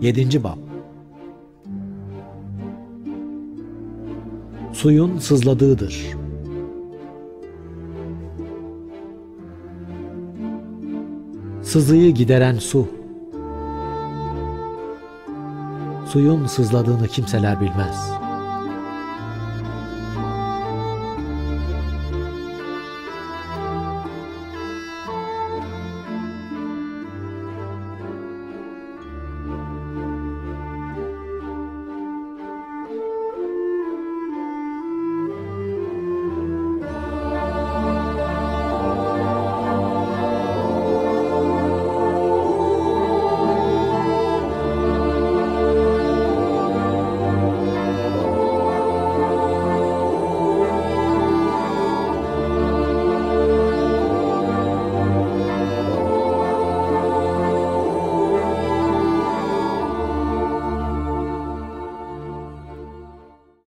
7. Bab Suyun sızladığıdır. Sızıyı gideren su. Suyun sızladığını kimseler bilmez.